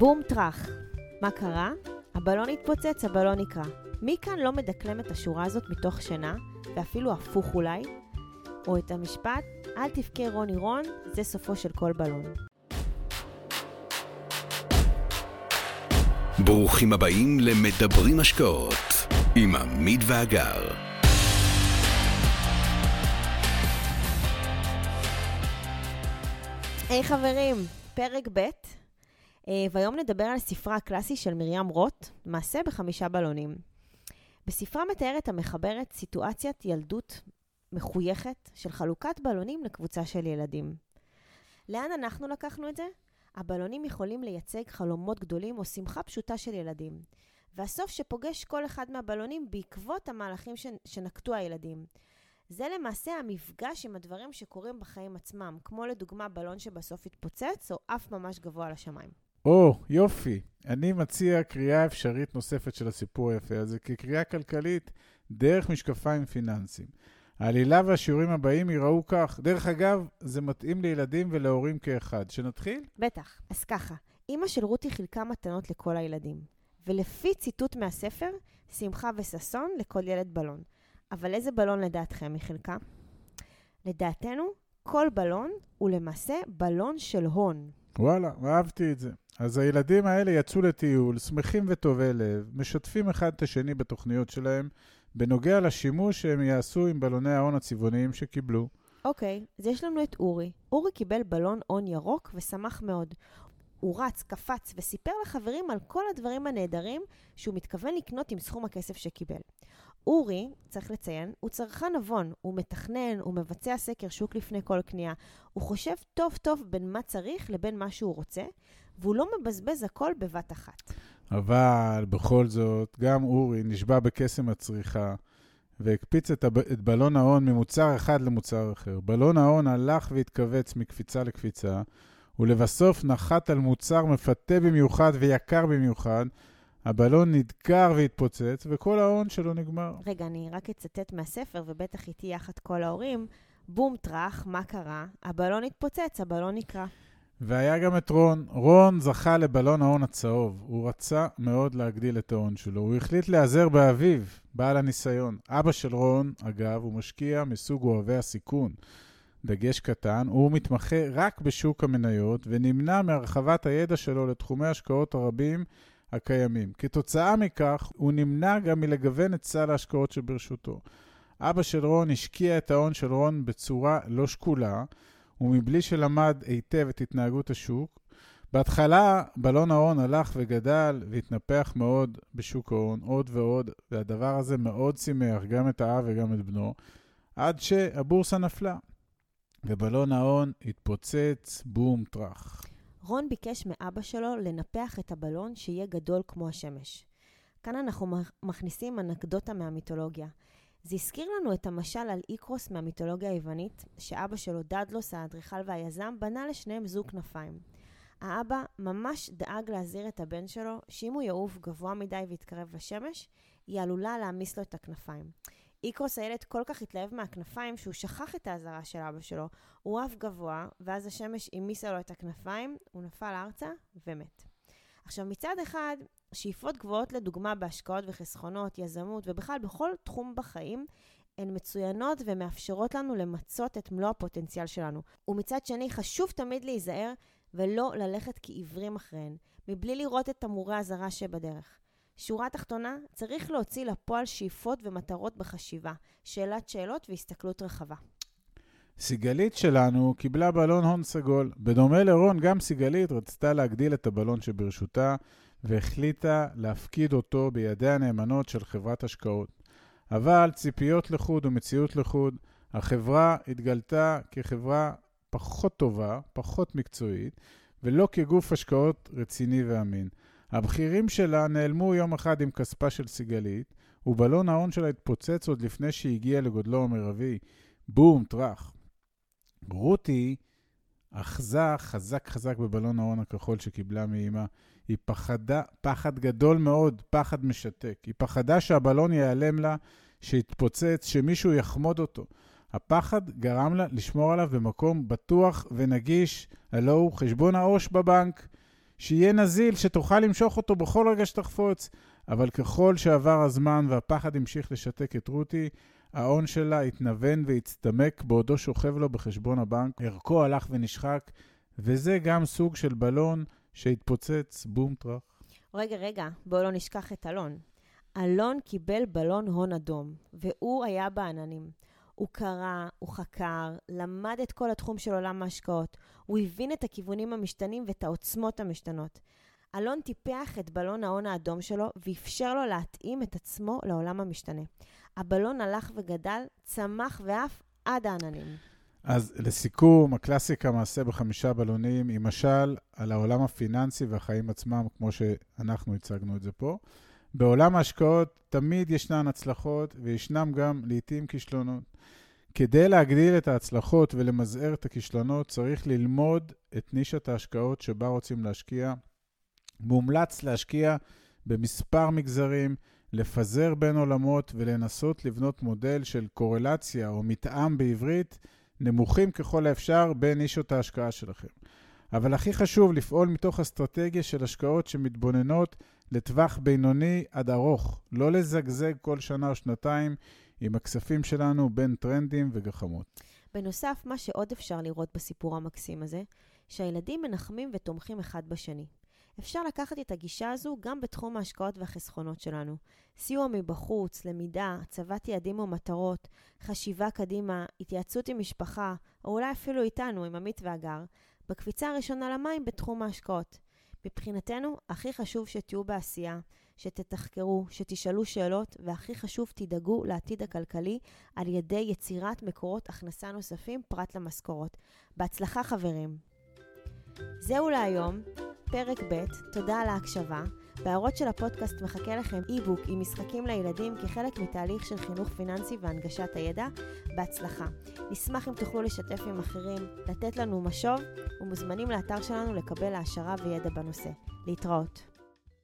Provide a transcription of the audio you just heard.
בום טראח. מה קרה? הבלון התפוצץ, הבלון נקרע. מי כאן לא מדקלם את השורה הזאת מתוך שינה, ואפילו הפוך אולי? או את המשפט, אל תבכה רוני רון, זה סופו של כל בלון. ברוכים הבאים למדברים השקעות עם עמית ואגר. היי hey, חברים, פרק ב', והיום נדבר על ספרה הקלאסי של מרים רוט, מעשה בחמישה בלונים. בספרה מתארת המחברת סיטואציית ילדות מחויכת של חלוקת בלונים לקבוצה של ילדים. לאן אנחנו לקחנו את זה? הבלונים יכולים לייצג חלומות גדולים או שמחה פשוטה של ילדים. והסוף שפוגש כל אחד מהבלונים בעקבות המהלכים שנקטו הילדים. זה למעשה המפגש עם הדברים שקורים בחיים עצמם, כמו לדוגמה בלון שבסוף התפוצץ, או אף ממש גבוה לשמיים. או, oh, יופי. אני מציע קריאה אפשרית נוספת של הסיפור היפה הזה כקריאה כלכלית דרך משקפיים פיננסיים. העלילה והשיעורים הבאים ייראו כך. דרך אגב, זה מתאים לילדים ולהורים כאחד. שנתחיל? בטח. אז ככה, אימא של רותי חילקה מתנות לכל הילדים. ולפי ציטוט מהספר, שמחה וששון לכל ילד בלון. אבל איזה בלון לדעתכם היא חילקה? לדעתנו, כל בלון הוא למעשה בלון של הון. וואלה, אהבתי את זה. אז הילדים האלה יצאו לטיול, שמחים וטובי לב, משתפים אחד את השני בתוכניות שלהם, בנוגע לשימוש שהם יעשו עם בלוני ההון הצבעוניים שקיבלו. אוקיי, okay, אז יש לנו את אורי. אורי קיבל בלון הון ירוק ושמח מאוד. הוא רץ, קפץ וסיפר לחברים על כל הדברים הנהדרים שהוא מתכוון לקנות עם סכום הכסף שקיבל. אורי, צריך לציין, הוא צרכן נבון, הוא מתכנן, הוא מבצע סקר שוק לפני כל קנייה, הוא חושב טוב טוב בין מה צריך לבין מה שהוא רוצה, והוא לא מבזבז הכל בבת אחת. אבל בכל זאת, גם אורי נשבע בקסם הצריכה והקפיץ את, הב... את בלון ההון ממוצר אחד למוצר אחר. בלון ההון הלך והתכווץ מקפיצה לקפיצה, ולבסוף נחת על מוצר מפתה במיוחד ויקר במיוחד. הבלון נדקר והתפוצץ, וכל ההון שלו נגמר. רגע, אני רק אצטט מהספר, ובטח איתי יחד כל ההורים. בום טראח, מה קרה? הבלון התפוצץ, הבלון נקרע. והיה גם את רון. רון זכה לבלון ההון הצהוב. הוא רצה מאוד להגדיל את ההון שלו. הוא החליט להיעזר באביו, בעל הניסיון. אבא של רון, אגב, הוא משקיע מסוג אוהבי הסיכון. דגש קטן, הוא מתמחה רק בשוק המניות ונמנע מהרחבת הידע שלו לתחומי השקעות הרבים הקיימים. כתוצאה מכך, הוא נמנע גם מלגוון את סל ההשקעות שברשותו. אבא של רון השקיע את ההון של רון בצורה לא שקולה, ומבלי שלמד היטב את התנהגות השוק. בהתחלה בלון ההון הלך וגדל והתנפח מאוד בשוק ההון, עוד ועוד, והדבר הזה מאוד שימח גם את האב וגם את בנו, עד שהבורסה נפלה. ובלון ההון התפוצץ בום טראח. רון ביקש מאבא שלו לנפח את הבלון שיהיה גדול כמו השמש. כאן אנחנו מכניסים אנקדוטה מהמיתולוגיה. זה הזכיר לנו את המשל על איקרוס מהמיתולוגיה היוונית, שאבא שלו, דדלוס, האדריכל והיזם, בנה לשניהם זוג כנפיים. האבא ממש דאג להזהיר את הבן שלו שאם הוא יעוף גבוה מדי ויתקרב לשמש, היא עלולה להעמיס לו את הכנפיים. איקרוס הילד כל כך התלהב מהכנפיים שהוא שכח את האזהרה של אבא שלו. הוא עף גבוה, ואז השמש העמיסה לו את הכנפיים, הוא נפל ארצה ומת. עכשיו, מצד אחד, שאיפות גבוהות לדוגמה בהשקעות וחסכונות, יזמות ובכלל בכל תחום בחיים, הן מצוינות ומאפשרות לנו למצות את מלוא הפוטנציאל שלנו. ומצד שני, חשוב תמיד להיזהר ולא ללכת כעיוורים אחריהן, מבלי לראות את תמרורי האזהרה שבדרך. שורה תחתונה, צריך להוציא לפועל שאיפות ומטרות בחשיבה, שאלת שאלות והסתכלות רחבה. סיגלית שלנו קיבלה בלון הון סגול. בדומה לרון, גם סיגלית רצתה להגדיל את הבלון שברשותה, והחליטה להפקיד אותו בידי הנאמנות של חברת השקעות. אבל ציפיות לחוד ומציאות לחוד, החברה התגלתה כחברה פחות טובה, פחות מקצועית, ולא כגוף השקעות רציני ואמין. הבכירים שלה נעלמו יום אחד עם כספה של סיגלית, ובלון ההון שלה התפוצץ עוד לפני שהגיע לגודלו המרבי. בום, טראח. רותי אחזה חזק חזק בבלון ההון הכחול שקיבלה מאימה. היא פחדה, פחד גדול מאוד, פחד משתק. היא פחדה שהבלון ייעלם לה, שיתפוצץ, שמישהו יחמוד אותו. הפחד גרם לה לשמור עליו במקום בטוח ונגיש, הלא הוא חשבון העו"ש בבנק. שיהיה נזיל, שתוכל למשוך אותו בכל רגע שתחפוץ. אבל ככל שעבר הזמן והפחד המשיך לשתק את רותי, ההון שלה התנוון והצטמק בעודו שוכב לו בחשבון הבנק, ערכו הלך ונשחק, וזה גם סוג של בלון שהתפוצץ בום טראח. רגע, רגע, בואו לא נשכח את אלון. אלון קיבל בלון הון אדום, והוא היה בעננים. הוא קרא, הוא חקר, למד את כל התחום של עולם ההשקעות. הוא הבין את הכיוונים המשתנים ואת העוצמות המשתנות. אלון טיפח את בלון ההון האדום שלו ואפשר לו להתאים את עצמו לעולם המשתנה. הבלון הלך וגדל, צמח ועף עד העננים. אז לסיכום, הקלאסיקה מעשה בחמישה בלונים היא משל על העולם הפיננסי והחיים עצמם, כמו שאנחנו הצגנו את זה פה. בעולם ההשקעות תמיד ישנן הצלחות וישנם גם לעתים כישלונות. כדי להגדיל את ההצלחות ולמזער את הכישלונות, צריך ללמוד את נישת ההשקעות שבה רוצים להשקיע. מומלץ להשקיע במספר מגזרים, לפזר בין עולמות ולנסות לבנות מודל של קורלציה או מתאם בעברית נמוכים ככל האפשר בין נישות ההשקעה שלכם. אבל הכי חשוב לפעול מתוך אסטרטגיה של השקעות שמתבוננות לטווח בינוני עד ארוך, לא לזגזג כל שנה או שנתיים עם הכספים שלנו בין טרנדים וגחמות. בנוסף, מה שעוד אפשר לראות בסיפור המקסים הזה, שהילדים מנחמים ותומכים אחד בשני. אפשר לקחת את הגישה הזו גם בתחום ההשקעות והחסכונות שלנו. סיוע מבחוץ, למידה, הצבת יעדים ומטרות, חשיבה קדימה, התייעצות עם משפחה, או אולי אפילו איתנו, עם עמית והגר, בקפיצה הראשונה למים בתחום ההשקעות. מבחינתנו, הכי חשוב שתהיו בעשייה, שתתחקרו, שתשאלו שאלות, והכי חשוב, תדאגו לעתיד הכלכלי על ידי יצירת מקורות הכנסה נוספים פרט למשכורות. בהצלחה חברים. זהו להיום, פרק ב', תודה על ההקשבה. בהערות של הפודקאסט מחכה לכם אי-בוק עם משחקים לילדים כחלק מתהליך של חינוך פיננסי והנגשת הידע. בהצלחה. נשמח אם תוכלו לשתף עם אחרים, לתת לנו משוב, ומוזמנים לאתר שלנו לקבל העשרה וידע בנושא. להתראות.